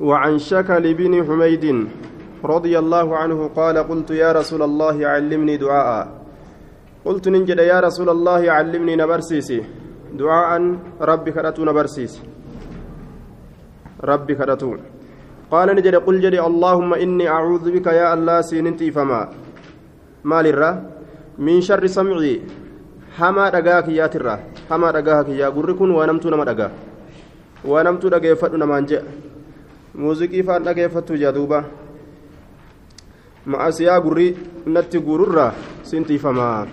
وعن شكل بن حميد رضي الله عنه قال قلت يا رسول الله علمني دعاء. قلت ننجد يا رسول الله علمني نبرسيسي. دعاء ربي كرتو نبرسيسي. ربي كرتو. قال نجد قل جدي اللهم إني أعوذ بك يا الله سينتي فما. مال الرّ من شر سمعي. حما دغاك يا ترى حما دغاك يا غركن ونمت نما دغا ونمت جه muuziqii faan dhageeffattu jaa duuba. Ma'asiyaa gurri natti guururraa sintiifamaa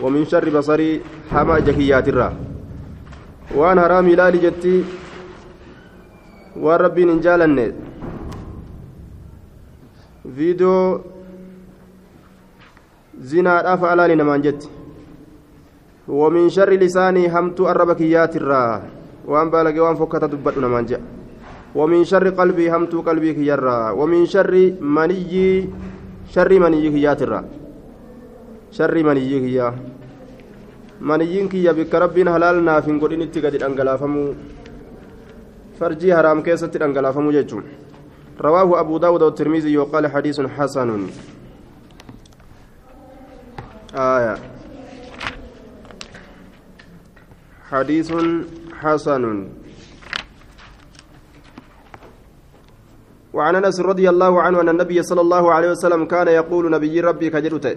ومن شر بصري حما جكيات الرا وان حرام لالي جتي وربي نجالن فيديو زنا أفعل نمان جت ومن شر لساني همت الربكيات الرا وان بالغ وان فكت دبت نمان جت ومن شر قلبي همت قلبي كيرا ومن شر مني شر مني كياترا شر مني كيا منيين كيا بك ربنا حلالنا في قدين اتقاد الانقلافمو فرجي حرام كيسة الانقلافمو جيجون رواه أبو داود والترمذي وقال حديث حسن. آية. حديث حسن. وعن انس رضي الله عنه ان النبي صلى الله عليه وسلم كان يقول نبي ربي كجرته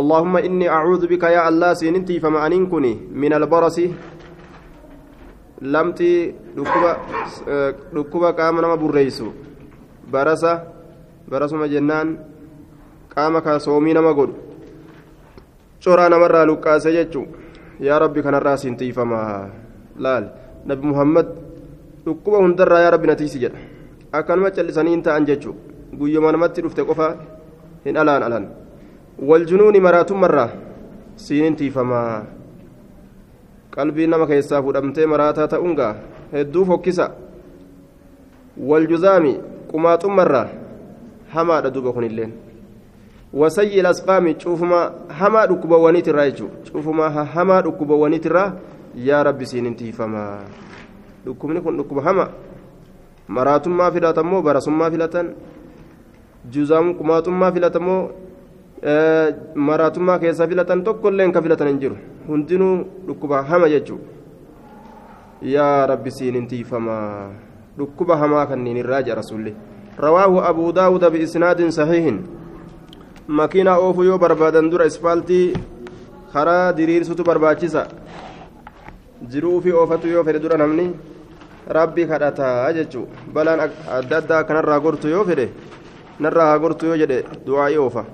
اللهم إني أعوذ بك يا الله سينتي فما انكني من البرص لمتي ركوبا ركوبا قام نما بريسو برسا برسما جنان قام كصومي نما غد شورا نمرا لقاسه جچو يا ربي كان راسنتي فما لال نبي محمد ركوبا هندرا يا ربي نتيسي جد. Akkanuma callisanii hin ta'an jechuun guyyuma namatti dhufte qofa hin alaan alaan waljunuuni maraatummarraa siinin tiifamaa qalbii nama keessaa fudhamtee maraataa ta'uungaa hedduu fokkisa waljuzaami qumaaxummarraa hamaadha duuba kunilleen wasayyi lasqaami cuufuma hamaa dhukkubawwaniitirraa jechuudha cuufuma hamaa dhukkubawwaniitirraa yaa rabbi siinin tiifamaa dhukkubni kun dhukkuba hamaa. Maraatummaa filatamoo barasummaa filatan juzaam qumaaxummaa filatamoo maraatummaa keessaa filatan tokkolleen ka filatan hin jiru hundinuu dhukkuba hama jechuudha yaa rabbi siinin tiifamaa dhukkuba hamaa kanniin irraa jira rasuulli rawaahu abuu daawuda biisnaadin sahiihin makiinaa oofuu yoo barbaadan dura ispaaltii karaa diriirsutu barbaachisa jiruu fi oofatu yoo fedhe dura namni rabbi kadhataa jechuun balaan adda addaa kanarraa gortu yoo fedhe narraa gortu yoo jedhe du'aa'ii oofa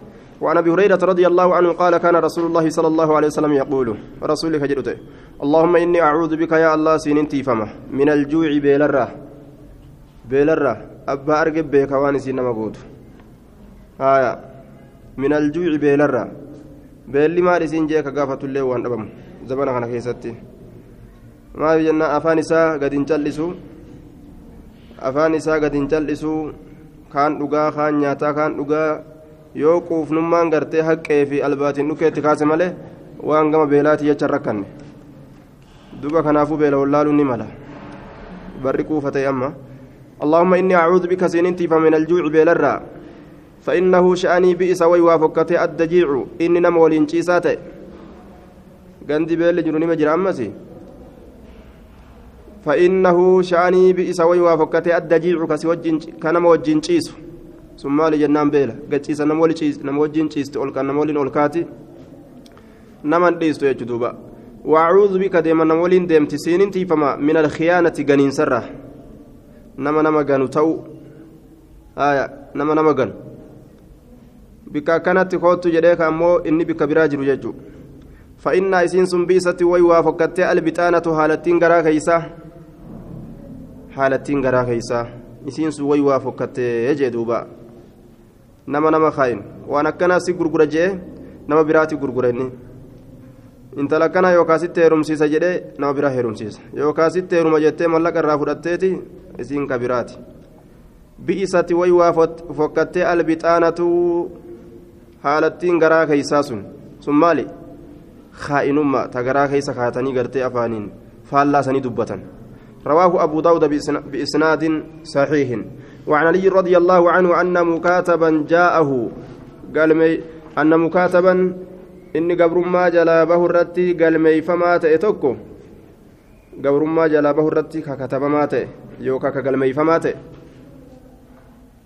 وعن ابي هريره رضي الله عنه قال كان رسول الله صلى الله عليه وسلم يقول رسولك جدته اللهم اني اعوذ بك يا الله سينتي فما من الجوع بيلرة بيلرة ابا ارجب بك واني سينا مقود آية من الجوع بيلرة بيلي ما رسين جيك قافة الليل وان زبنا كان كيستي maal jenna afaan isaa gadi callisu afaan isaa gadi hin callisu kaan dhugaa kaan nyaataa kaan dhugaa. Yoo quufnummaan gartee haqee fi albaatiin dhukeetti kaase malee waan gama beelaati jecha rakkanne. Duba kanaafuu beela wallaaluun ni mala. Barri kuufatee amma. اللهم إني أعوذ بك سننتي فمن الجوع بلرا فإنه شأني بئس ويوافقت الدجيع إني نم ولين شيساتي بيل جنوني مجرى أمسي فإنه شأني بئس ويوافقته الدجيع كسوجين كان موجين تشيس ثم لجنان بيلا. قتيس نمولي تشيس نموجين تشيس تقول كان نمولين أولكاتي. نمن ديستو يجدوبا وأعوذ بك ديما نمولين ديم تسينين تيفما من الخيانة غنين سرة نما نما غنو تو آية. نما نما غن. بك كانت خوتو جديك أمو إني بك براجر يجو فإن إسين سنبيسة ويوافقته البطانة هالتين غرا كيسا haalattiin garaa keeysaa isiin sun wayi waa fokkattee jee duuba nama nama kaayin waan akkanaa si gurgura jee nama biraati gurgura inni intala akkanaa yookaan sitti heerumsiisa jedhee nama biraa heerumsiisa yookaan sitti heeruma jettee mallaqa irraa fudhatteeti isiin ka biraati bi'isatti wayi waa fokkattee albixaanatu haalattiin garaa keeysaa sun sun maali kaa'inummaa ta garaa keeysa kaatanii gartee afaaniin faallaasanii dubbatan رواه أبو داود بإسناد صحيح. وعن علي رضي الله عنه أن مكاتبا جاءه. قال مي أن مكاتبا إني قبر ما جلابه الرتي. قال مي فما تأتوكو قبر ما جلابه الرتي. ككتب ماته يوكا قال مي فما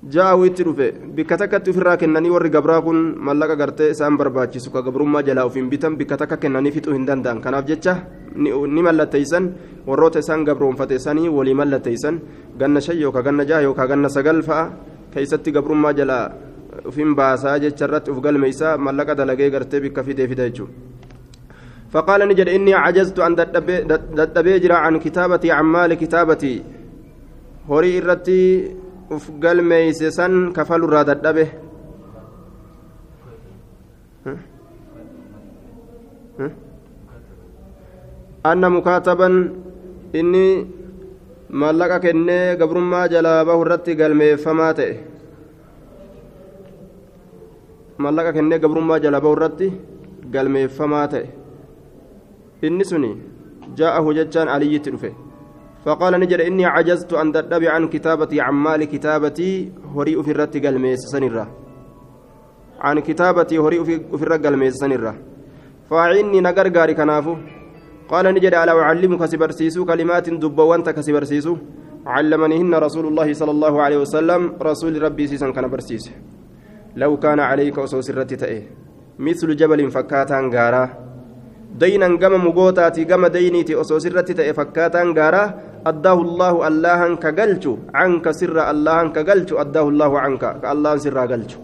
jaa'u itti dhufe bikka takkatti ofirraa kennanii warri gabraa kun mallaqa gartee isaan barbaachisu ka gabrummaa jalaa ofiin bitan bikka takka kennanii fixuu hin danda'an kanaaf jecha ni mallatteeysan warroota isaan gabroonfate sanii walii mallatteeysan ganna shan yookaan ganna jaha yookaan ganna sagal fa'a keessatti gabrummaa jalaa ofiin baasaa jecha irratti uf galmeeysaa mallaqa dalagee gartee bikka fidee fida jechuudha. فقال نجد إني عجزت أن دبيجر عن كتابتي عن مال كتابتي هوري إرتي uf galmeeyse san kafalurraa dadhabe anna mukaataban inni maallaqa kennee gabrummaa jalaa bahu irratti galmeeffamaa ta'e maallaqa kennee gabrummaa jalaa bahu irratti galmeeffamaa ta'e inni suni jaa'ahu jechaan aliyyitti dhufe فقال نجد إني عجزت أن تتبع عن كتابتي عن مال كتابتي هري في الرت قلميس عن كتابتي هري في الرت قلميس سنرة. فاعني نقر قاري كنافو. قال نجد ألا أعلمك سبرسيسو كلمات دبوانت كسبرسيسو علمنيهن رسول الله صلى الله عليه وسلم رسول ربي سيسا كان برسيس لو كان عليك وسوس الرت مثل جبل فكاتا غارا دينا قم مقوتاتي قم دينيتي أسوس الرت تأي فكاتا غارا أداه الله الله كجلجو عنك سر الله كجلجو أداه الله عنك كالله سر جلجو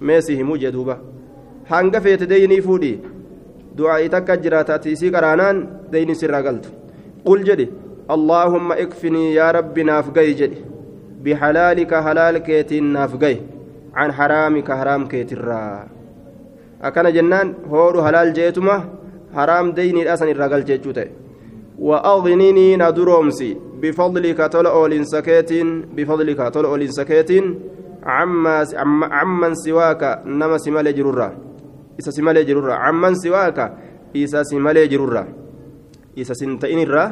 ميسيه مجدوبة هانك فيت ديني فودي. دعاء تكجرات تيسي قرانان ديني سر جلجو قل جدي اللهم اكفني يا ربي نافقي جدي. بحلالك حلال كيتين نافقي عن حرامك حرام كيترا. أكن جنان هورو حلال جيتما حرام ديني الأسن الرجل جيتشو وأغنني ندرومسي. بفضلك تل أولين سكيتين بفضلك تل أولين سكيتين. عما عمن سواك نما سمال جرورا. إسا سمال جرورا. عمن سواك إسا سمال جرورا. إسا سنتين الرا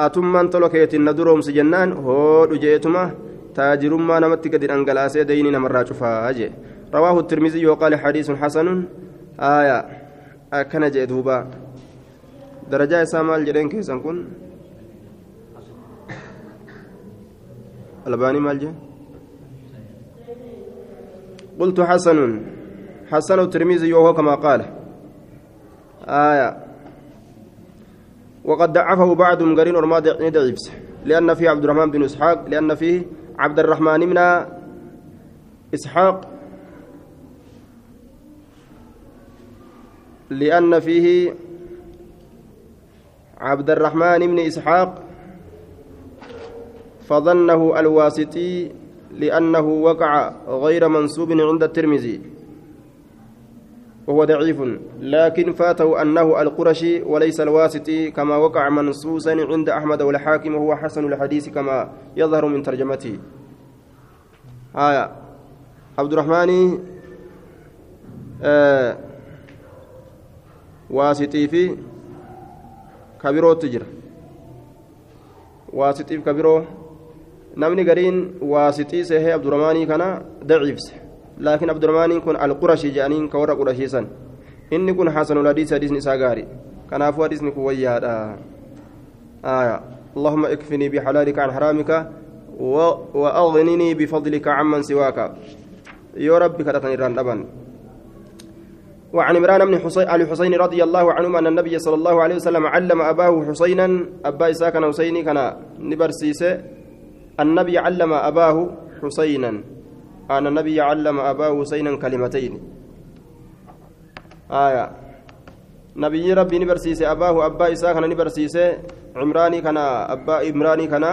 أتمن تل كيتين ندرومسي جنان. هو جيتما تاجرما نمت قد أنقلاسي ديني نمرا شفاجي. رواه الترمذي وقال حديث حسن. آية. أكن جدوبا darajaa isaa maal jedheen keessan kun albaanii maal jedhe قلت حسن. حسن الترمذي وهو كما قال. آية. وقد ضعفه بعض مقرين ورما ضعيف. لأن فيه عبد الرحمن بن إسحاق لأن فيه عبد الرحمن بن إسحاق. لأن فيه عبد الرحمن بن إسحاق فظنه الواسطي لأنه وقع غير منسوب عند الترمذي وهو ضعيف لكن فاته أنه القرشي وليس الواسطي كما وقع منصوصا عند أحمد والحاكم وهو حسن الحديث كما يظهر من ترجمته. آية. عبد الرحمن آه واسطي في kabirootti jira waasixiif kabiroo namni gariin waasixii seehee abduramaanii kana daciifse laakiin abduramaaniin kun alqurashii jedhaniin ka warra qurashiisan inni kun hasanul hadiis hadiisni isaa gaari kanaafuu hadiisni kun wayyaadha آية اللهم اكفني بحلالك عن حرامك وأغنني بفضلك عمن سواك يا ربي كرتني ران وعن عمران بن علي حسين رضي الله عنهما أن النبي صلى الله عليه وسلم علم أباه حسينا. أبا إساك حسيني كان نبرسيس. النبي علم أباه حسينا. أن النبي علم أباه حسينا كلمتين. آية. نبي ربي نبرسيس. أباه أبا إساك نبرسيس. عمراني كان أبا عمراني كان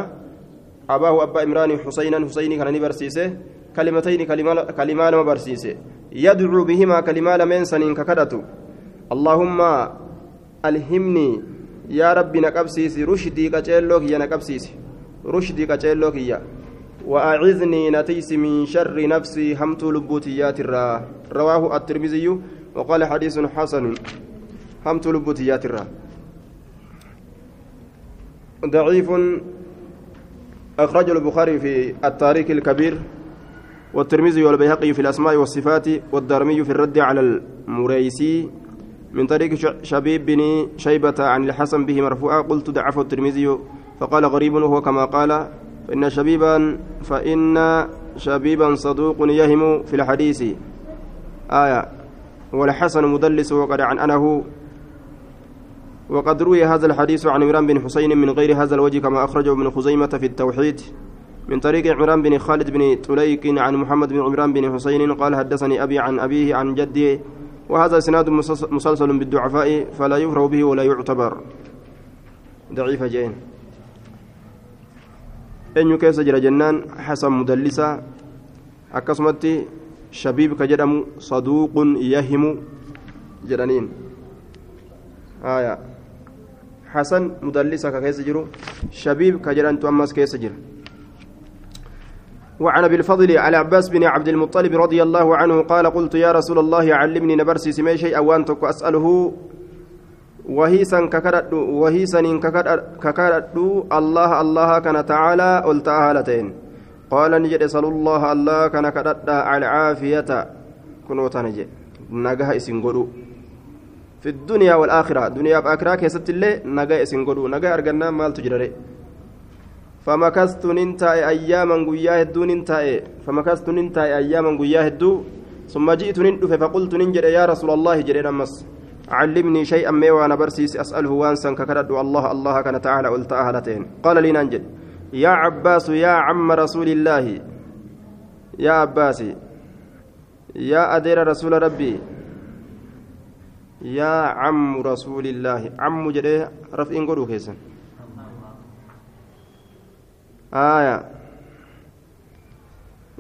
أباه أبا عمراني حسينا. حسيني كان نبرسيس. كلمتين كلمان برسيس يدعو بهما كلمة لمن سنين ككدته اللهم ألهمني يا ربي نكبسيس رشدي كجيلوك يا نكبسيس رشدي كجيلوك يا. وأعذني نتيس من شر نفسي. همت لبوتيات الرا رواه الترمذي وقال حديث حسن. همت لبوتيات الرا ضعيف. أخرج البخاري في التاريخ الكبير. والترمذي والبيهقي في الأسماء والصفات والدارمي في الرد على المريسي من طريق شبيب بن شيبة عن الحسن به مرفوعا قلت ضعفه الترمذي فقال غريب وهو كما قال فإن شبيبا فإن شبيبا صدوق يهم في الحديث. آية والحسن مدلس وقد عن أنه وقد روي هذا الحديث عن عمران بن حسين من غير هذا الوجه كما أخرجه ابن خزيمة في التوحيد. من طريق عمران بن خالد بن تليك عن محمد بن عمران بن حسين قال حدثني أبي عن أبيه عن جده وهذا إسناد مسلسل بالضعفاء فلا يفرغ به ولا يعتبر. ضعيف جين أن كيس جرى جنان؟ حسن مدلسة. أكسمت شبيب كجدم صدوق يهم جرانين آية. حسن مدلسة كيس جرو شبيب كجدان تؤمس كيس جرو وعن أبي الفضل على عباس بن عبد المطلب رضي الله عنه قال قلت يا رسول الله علمني نبرسي سمي شيء اوانتك أسأله. وهيسا ككرد وهيسا ككرد الله الله كان تعالى قلت هالتين قال نجد صلى الله الله كان كرد على عافية كنوتا نجي نجاها اسم في الدنيا والآخرة. دنيا بآخرة كيست الله نجا اسم نجا أرجنا مال تجري فمكثت ننتاي أياما قيا هدو ننتاي فمكثت ننتاي أياما قيا هدو. ثم جئت نندف فقلت ننجر يا رسول الله جرينا مس علمني شيئا ما وأنا برسيس أسأله وانسا ككرد الله الله كان تعالى قلت أهلتين. قال لي ننجل يا عباس يا عم رسول الله. يا عباس. يا أدير رسول ربي. يا عم رسول الله. عم جريه رفئ قلو كيسن. آية.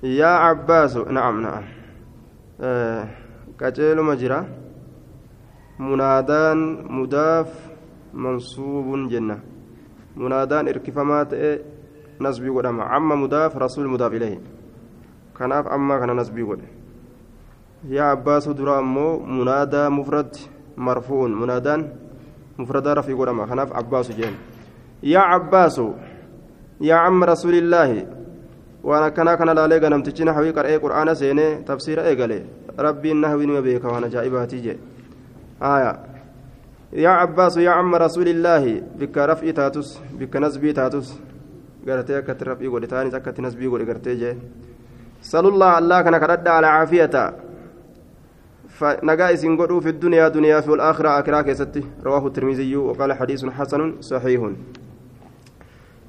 يا عباس. نعم نعم. آه كجيل مجرى منادان مضاف منصوب جنة. منادان اركفمات نسبي ودما عم مضاف رسول مضاف إليه. كناف أما كان نسبي ود يا عباس درا أمو. منادى مفرد مرفوع. منادان مفرد رفي ودما كناف عباس جن. يا عباس. يا عم رسول الله وانا كنا كنا لا لغا نمتچ نحوي قرئ قرآن سينه تفسير ايغله ربي النحوي نما بيك وأنا جائباتي جي آية. يا عباس يا عم رسول الله بك رفع تاتوس بك نسبي تاتوس. غرتي كت رفعي غدي تاني سكت نسبي غدي غرتي جي. صلى الله الله كنا كرد على عافيته فنجا اسن في الدنيا دنيا في الآخرة آخرة كيستي. رواه الترمذي وقال حديث حسن صحيح.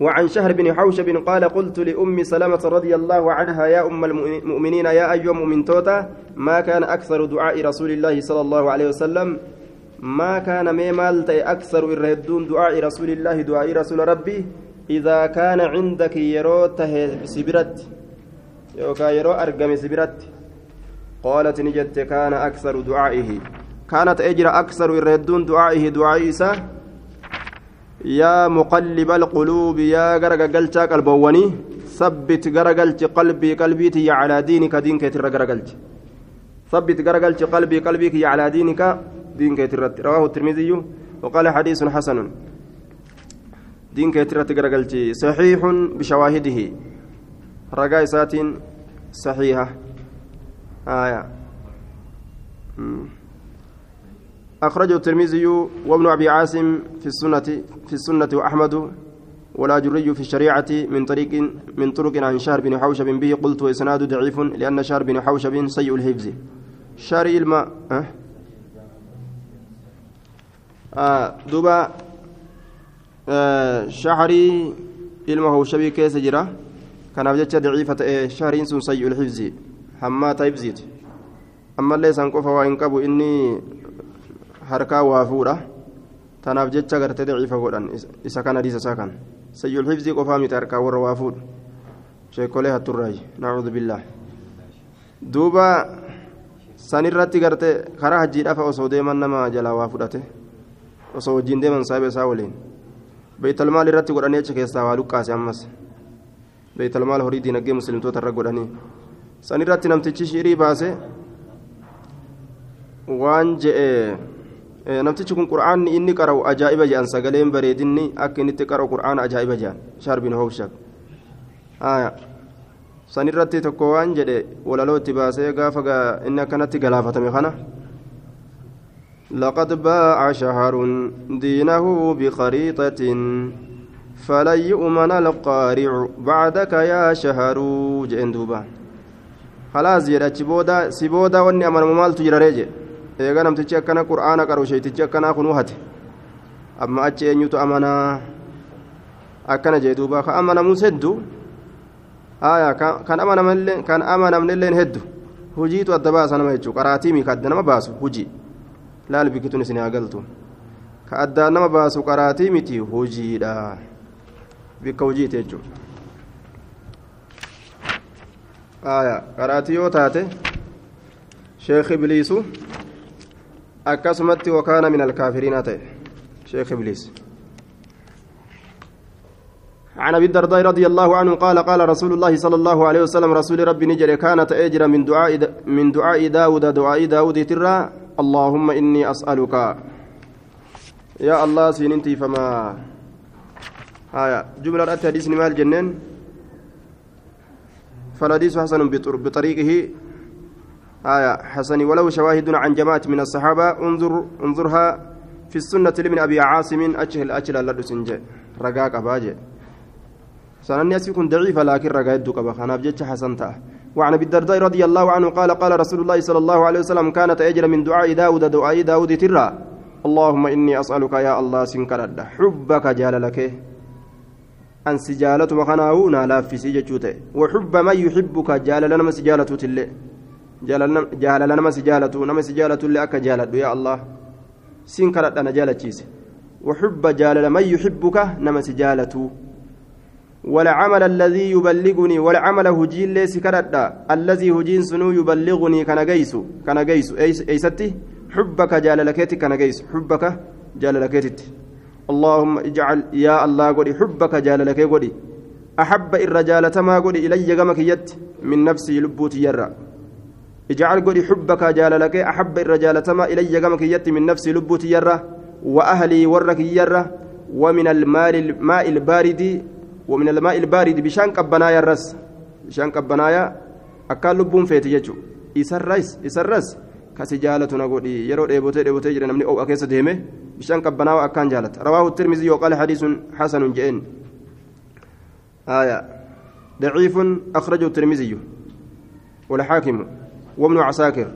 وعن شهر بن حوشب قال قلت لأم سلمة رضي الله عنها يا أم المؤمنين يا أيها المؤمن توتا ما كان أكثر دعاء رسول الله صلى الله عليه وسلم؟ ما كان ميمال أكثر الردون دعاء رسول الله دعاء رسول ربي؟ إذا كان عندك يروته سبرت يوكا يرو أرقم سبرت. قالت نجت كان أكثر دعائه. كانت أجر أكثر الردون دعائه دعائه يا مقلب القلوب يا غرغلچا قلبوني ثبت غرغلچ قلبي قلبي على دينك دينك ترغرغلچ ثبت غرغلچ قلبي قلبك على دينك دينك ترت رواه الترمذي وقال حديث حسن. دينك ترت غرغلچ صحيح بشواهده. رجاء ساتين صحيحة. آية. أخرجه الترمذي وابن أبي عاصم في السنة في السنة وأحمد والأجري في الشريعة من طريق من طرق عن شهر بن حوشب به قلت وإسناد ضعيف لأن شهر بن حوشب سيء الحفظ. شهر الماء أه؟ آه دوبا آه شهري ilma hawshabii keessa jira kanaaf jecha daciifa ta'e shahriin sun sayyul hifzi hammaata hifziiti ammallee san qofa waa hin harkaa waa fuudha tanaaf jecha gartee daciifa godhan isa kan hadiisa isaa kan sayyul hifzii qofaa miti harkaa warra waa fuudhu sheekolee hatturraayi nacuudhu billaah duuba san irratti gartee karaa hajjiidhafa osoo deeman nama jalaa waa fudhate osoo wajjiin deeman saaba isaa waliin beeytalmaal irratti godhanii achi keessaa waa luqqaase ammas beeytalmaal horii diinagdee muslimtoota irra godhanii san irratti namtichi shiirii baase waan je'e namtichi kun qur'aanni inni qara'u ajaa'iba jedhan sagaleen bareedinni akka inni itti qara'u qur'aana ajaa'iba jedhan shaarbiin hoobshab aya san irratti tokko waan jedhe walaloo itti baasee gaafa inni akkanatti galaafatame kana لقد باع شهر دينه بخريطة فلن يؤمن القارع بعدك يا شهر جئن دوبا خلاص جد سبودا سبودا واني أمر ممال تجرى eega namtichi akkana qur'aana qaru sheetichi akkanaa kun hate amma achi eenyutu amanaa akkana jee duuba ka amanamus heddu aya kan amanamnelleen heddu hujiitu adda baasa nama jechuu qaraatiimi ka adda nama baasu hujii laal bikkitun isin haa galtu ka addaan nama baasu qaraatii miti hujiidha bikka hujiiti jechuu aya qaraatii yoo taate sheekh ibliisu akkasumatti wakaana min alkaafiriina ta'e. Sheekh ibliis. عن أبي الدرداء رضي الله عنه قال قال رسول الله صلى الله عليه وسلم رسول ربي نجر كانت اجر من دعاء من دعاء داود دعاء داود ترى اللهم إني أسألك. يا الله سينتي فما هايا. جملة أتى حديث مال جنين فالحديث حسن بطريقه. آية حسن ولو شواهد عن جماعة من الصحابة. انظر انظرها في السنة لابن أبي عاصم. أجهل أجل لدسنجة رقاق أباجي سنن يكون ضعيف لكن دقبا خناب جتش حسن تأه وعن أبي الدرداء رضي الله عنه قال قال رسول الله صلى الله عليه وسلم كانت أجر من دعاء داود دعاء داود ترى. اللهم إني أسألك يا الله سنكرد. حبك جال لك. أن سجالة مخناه نالا في سججوته وحب من يحبك جال لنا مسجالة تلي jaalala nama si jaalatu nama si jaalatullee akka jaaladhu yaa allah. Sin kadhadha na jaalachiise. وحب جالل من يحبك نمس جالته والعمل الذي يبلغني والعمل هجين ليس كردا الذي هجين سنو يبلغني كان جيس كان جيس ايستي حبك جاللكيتي كان جيس حبك جاللكيتي اللهم اجعل يا الله قولي حبك جاللكي قولي أحب الرجال ما قولي إلي جمك يد من نفسي لبوتي يرى اجعل قولي حبك جاللك أحب الرجال تما إلي قمك يتي من نفسي لبوتي يرة وأهلي ورك يرة ومن الماء البارد ومن الماء البارد بشان قبنايا الرس بشان قبنايا أكال لبون فيتي يجو. إسرس إسرس kasi jaalatuna godhi yeroo dheebotee dheebotee jira namni o'a keessa deeme bishaan qabbanaa'aa akkaan jaalata rawaahu tirmizii yoo qaala hadiisun xasanun je'een ضعيف أخرجه الترمذي والحاكم. وابن عساكر.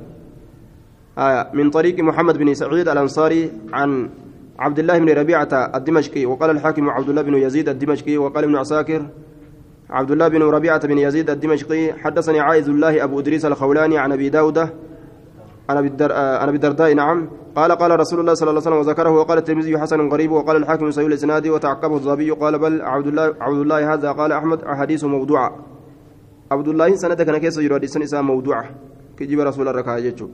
آية من طريق محمد بن سعيد الأنصاري عن عبد الله بن ربيعة الدمشقي وقال الحاكم عبد الله بن يزيد الدمشقي وقال ابن عساكر عبد الله بن ربيعة بن يزيد الدمشقي حدثني عايز الله أبو إدريس الخولاني عن أبي داود عن أبي الدرداء نعم. قال قال رسول الله صلى الله عليه وسلم وذكره وقال الترمذي حسن غريب. وقال الحاكم سيول الإسناد وتعقبه الظبي. قال بل عبد الله عبد الله هذا. قال أحمد أحاديث موضوعة. عبد الله سند كان كيس يراد موضوعة. كجيب رسول الركعة جتشو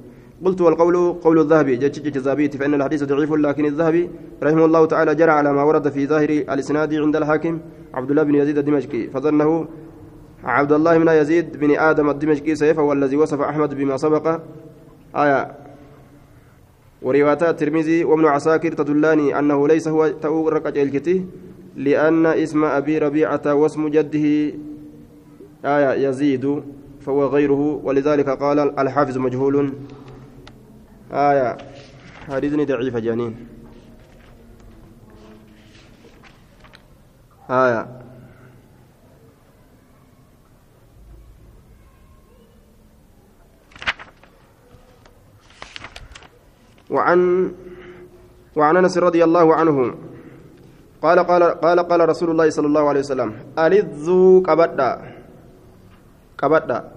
قلت والقول قول الذهبي. جتش الزابيت فإن الحديث ضعيف لكن الذهبي رحمه الله تعالى جرى على ما ورد في ظاهر الإسناد عند الحاكم عبد الله بن يزيد الدمشقي. فظنه عبد الله بن يزيد بن آدم الدمشقي سيف والذي وصف أحمد بما سبق. آية. وروايات الترمذي وابن عساكر تدلاني أنه ليس هو ركعة الكتي لأن اسم أبي ربيعة واسم جده. آية. يزيد. فهو غيره ولذلك قال الحافظ مجهول. آية. حديثني ضعيف جانين. آية. وعن وعن أنس رضي الله عنه قال قال قال قال رسول الله صلى الله عليه وسلم ألذوا كبدا كبدا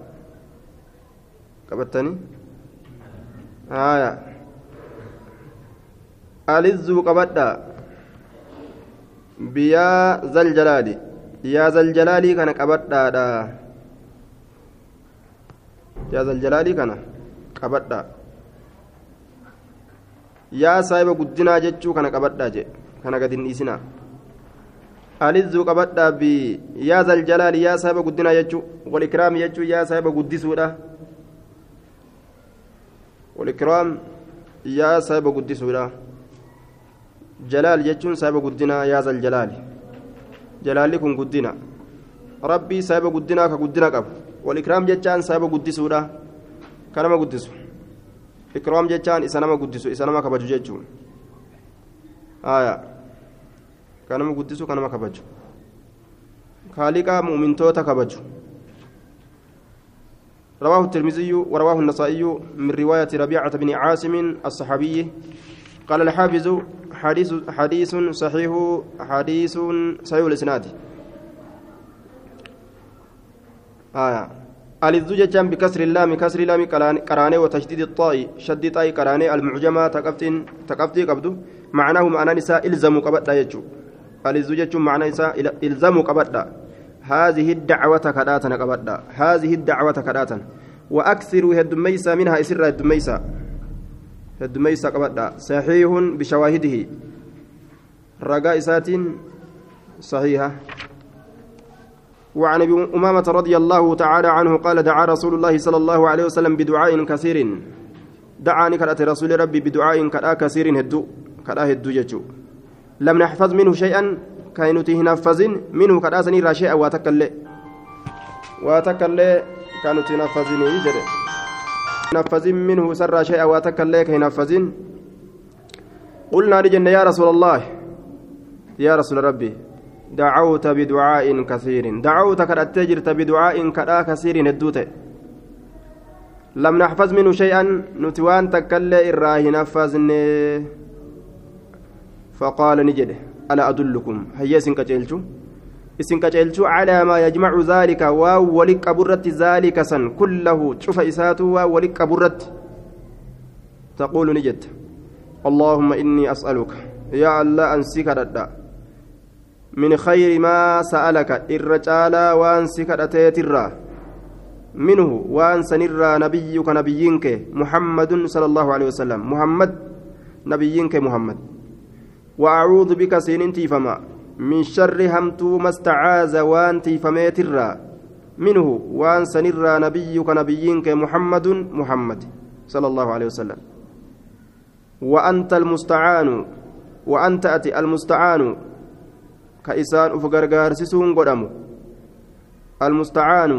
qabattanii haya alizzuu qabadha biyaa zaljalaali yaa zaljalaalii kana qabadhaadha yaa zaljalaalii kana qabadha yaa saahiba guddinaa jechuu kana qabadhaa jedhe kana gad hin dhiisinaa alizzuu qabadhaa bi yaa zaljalaali yaa saahiba guddinaa jechuu walikraami jechuu yaa saahiba guddisuudha والإكرام يا سايب قدسولا جلال جتشون سايب قدنا يا ذا الجلال جلال كن قدنا qabu walikraam jechaan saahiba guddisuudha ka nama guddisu ikraam jechaan isa nama guddisu isa nama kabaju jechuun ka nama guddisu ka nama kabaju خالقا مؤمنتوتا كبج رواه الترمذي ورواه النسائي من رواية ربيعة بن عاصم الصحابي. قال الحافظ حديث حديث صحيح حديث صحيح الإسناد. آية. الزوجة بكسر اللام كسر اللام قراني وتشديد الطاء شد طاء قراني المعجمة تقفتين تقفتي قبض معناه معنى نساء إلزموا قبض يجو. الزوجة معنى نساء إلزموا قبض هذه الدعوة كداتنا قبض هذه الدعوة كداتنا وأكثروا هدميسا منها إسر هدميسا هدميسا قبض صحيح بشواهده. رجاء سات صحيحة. وعن أبي أمامة رضي الله تعالى عنه قال دعا رسول الله صلى الله عليه وسلم بدعاء كثير. دعاني كرات رسول ربي بدعاء كدأ كثير هدو. كدأ هدو ججو لم نحفظ منه شيئا كاينوتي نفذين منه كدا سني راشي واتكل واتكل كانوا تنفذين يجري نفذين منه سر شيئا واتكل كي نفذين قلنا لجنة يا رسول الله يا رسول ربي دعوت بدعاء كثير دعوت كرت جرت بدعاء كدا كثير هدوت لم نحفظ منه شيئا نتوان تكل إراه نفذني فقال نجده ألا أدلكم؟ هيا سنكتلتو سنكتلتو على ما يجمع ذلك. واو ولك أبرت ذلك سن. كله شوف إساته واو ولك أبرت. تقول نجد اللهم إني أسألك. يا الله أنسيك ردا من خير ما سألك. الرجال وان سكرتيت الرا منه وان سنرى نبيك نبيينك محمد صلى الله عليه وسلم. محمد نبيينك محمد. وأعوذ بك سينتي فما من شر همتو ما استعاذ وان تيفميت منه وان سنرى نبيك نبيينك محمد محمد صلى الله عليه وسلم وأنت المستعان وأنت أتي المستعان gargaarsisuun godhamu almustacaanu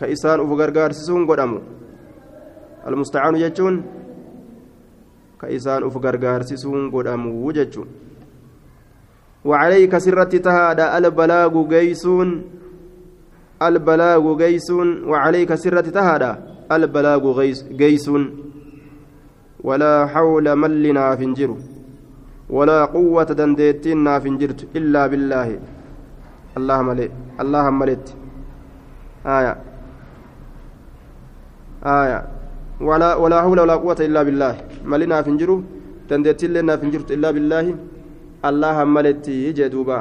ka isaan uf gargaarsisuun godhamu almustacaanu jechuun ka isaan uf gargaarsisuun godhamu jechuun وعليك سرت تهادا البلاغ جيسون البلاغ جيسون وعليك سرت تهادا البلاغ جيسون. ولا حول من لنا فنجره ولا قوة دنديتين ناف جرت إلا بالله. اللهم لي اللهم لت. آية. آية. ولا ولا حول ولا قوة إلا بالله. ملنا فنجرو دنديتين لنا فنجرت إلا بالله. اللهم لت يجدوبا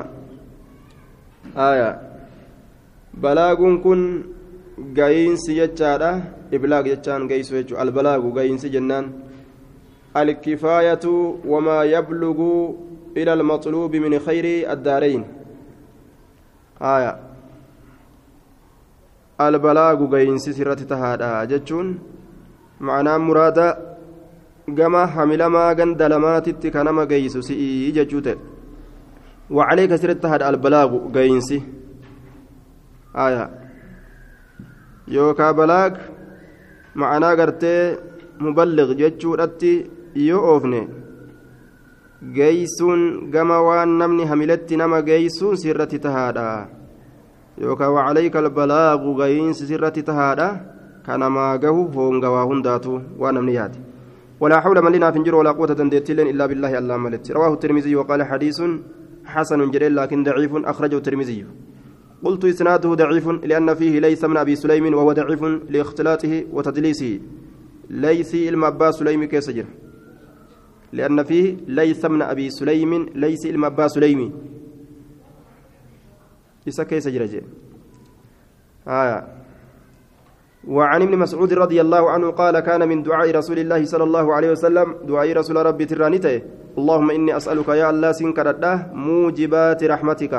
آية. kun ga'iinsi jechaadha iblaag jechaan geessu jechuudha albalaagu ga'iinsi jennaan الكفاية وما يبلغ إلى المطلوب من خير الدارين. آية. البلاغ قينس سرة تهادا جتشون. معناه مرادا gama hamilamaa ganda lamaatitti ka nama geeysu si'ii jechuu ta'e. وعليك سرت هذا البلاغ جينسي آية يوكا بلاغ معناه gartee مبلغ جتشو رتي يو أوفني geeysuun gama waan namni hamiletti nama geeysuun sirratti tahaadha. Yookaan wacalayka albalaagu gayiinsi sirratti tahaadha. Kanamaa gahu hoongawaa hundaatu waan namni yaade ولا حول من لنا فنجر ولا قوة دندتين إلا بالله الله ملت. رواه الترمذي وقال حديث حسن جليل لكن ضعيف أخرجه الترمذي. قلت إسناده ضعيف لأن فيه ليس من أبي سليم وهو ضعيف لإختلاطه وتدليسه. ليس المبا سليم كيسجر لأن فيه ليس من أبي سليم ليس إلما أبا سليمي إسا كيس جرجي آية وعن ابن مسعود رضي الله عنه قال كان من دعاء رسول الله صلى الله عليه وسلم دعاء رسول ربي ترانيته اللهم إني أسألك يا الله سنكرده موجبات رحمتك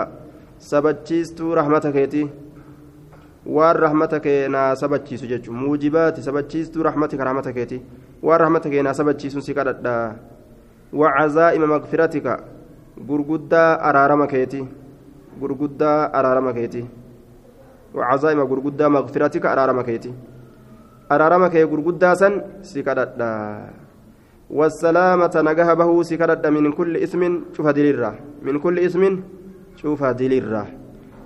سبتشيست رحمتك يتي jechuun muujibaati sabachiistuu rahmatika rahmata keeti waan rahmata kee naa sabachiisuun si kadhadha وعزائم مغفرتك غرغدا أرارم كيتي غرغدا أرارم كيتي وعزائم غرغدا مغفرتك أرارما كيتي. أرارما كي غرغدا سن سكددا والسلامة نجاه به سكددا من كل اسم شوف دليرة من كل اسم شوف دليرة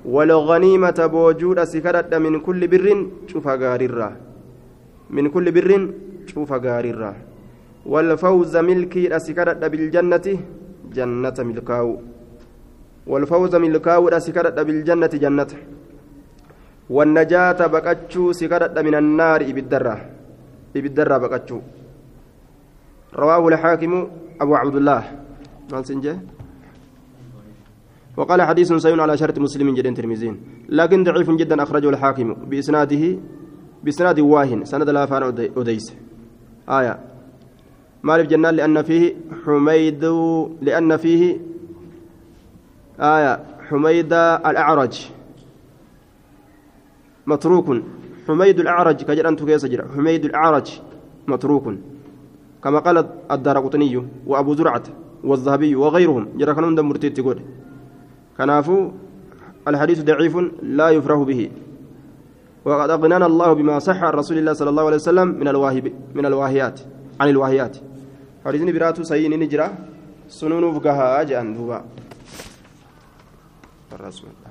والغنيمة بوجود سكددا من كل بر شوف غاريرة من كل بر شوف غاريرة والفوز ملكي سكددا بالجنة جنة ملكاو. والفوز ملكاو سكددا بالجنة والنجاة بقتشو سكرت من النار إبدرة. إبدرة بقتشو. رواه الحاكم أبو عبد الله. وقال حديث سيون على شرط مسلم جدا ترمزين. لكن ضعيف جدا أخرجه الحاكم بإسناده بإسناد واهن. سند لا فان أديس آية. مالف جنان لأن فيه حميد لأن فيه آية. حميد الأعرج. متروك. حميد الأعرج كجر أنت كيس حميد الأعرج متروك. كما قال الدار قطني وأبو زرعة والذهبي وغيرهم جرى كانوا دم مرتد تقول. كنافو الحديث ضعيف لا يفرح به. وقد أغنانا الله بما صح عن رسول الله صلى الله عليه وسلم من الواهب من الواهيات عن الواهيات. حديثني براتو سيين نجرة سنون فقهاء جان دوبا. الرسول.